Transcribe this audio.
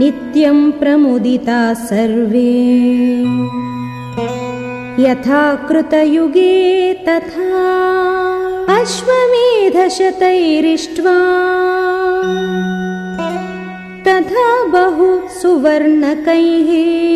नित्यं प्रमुदिता सर्वे। यथा कृतयुगे तथा अश्वमेधशतैरिष्ट्वा तथा बहु सुवर्णकैः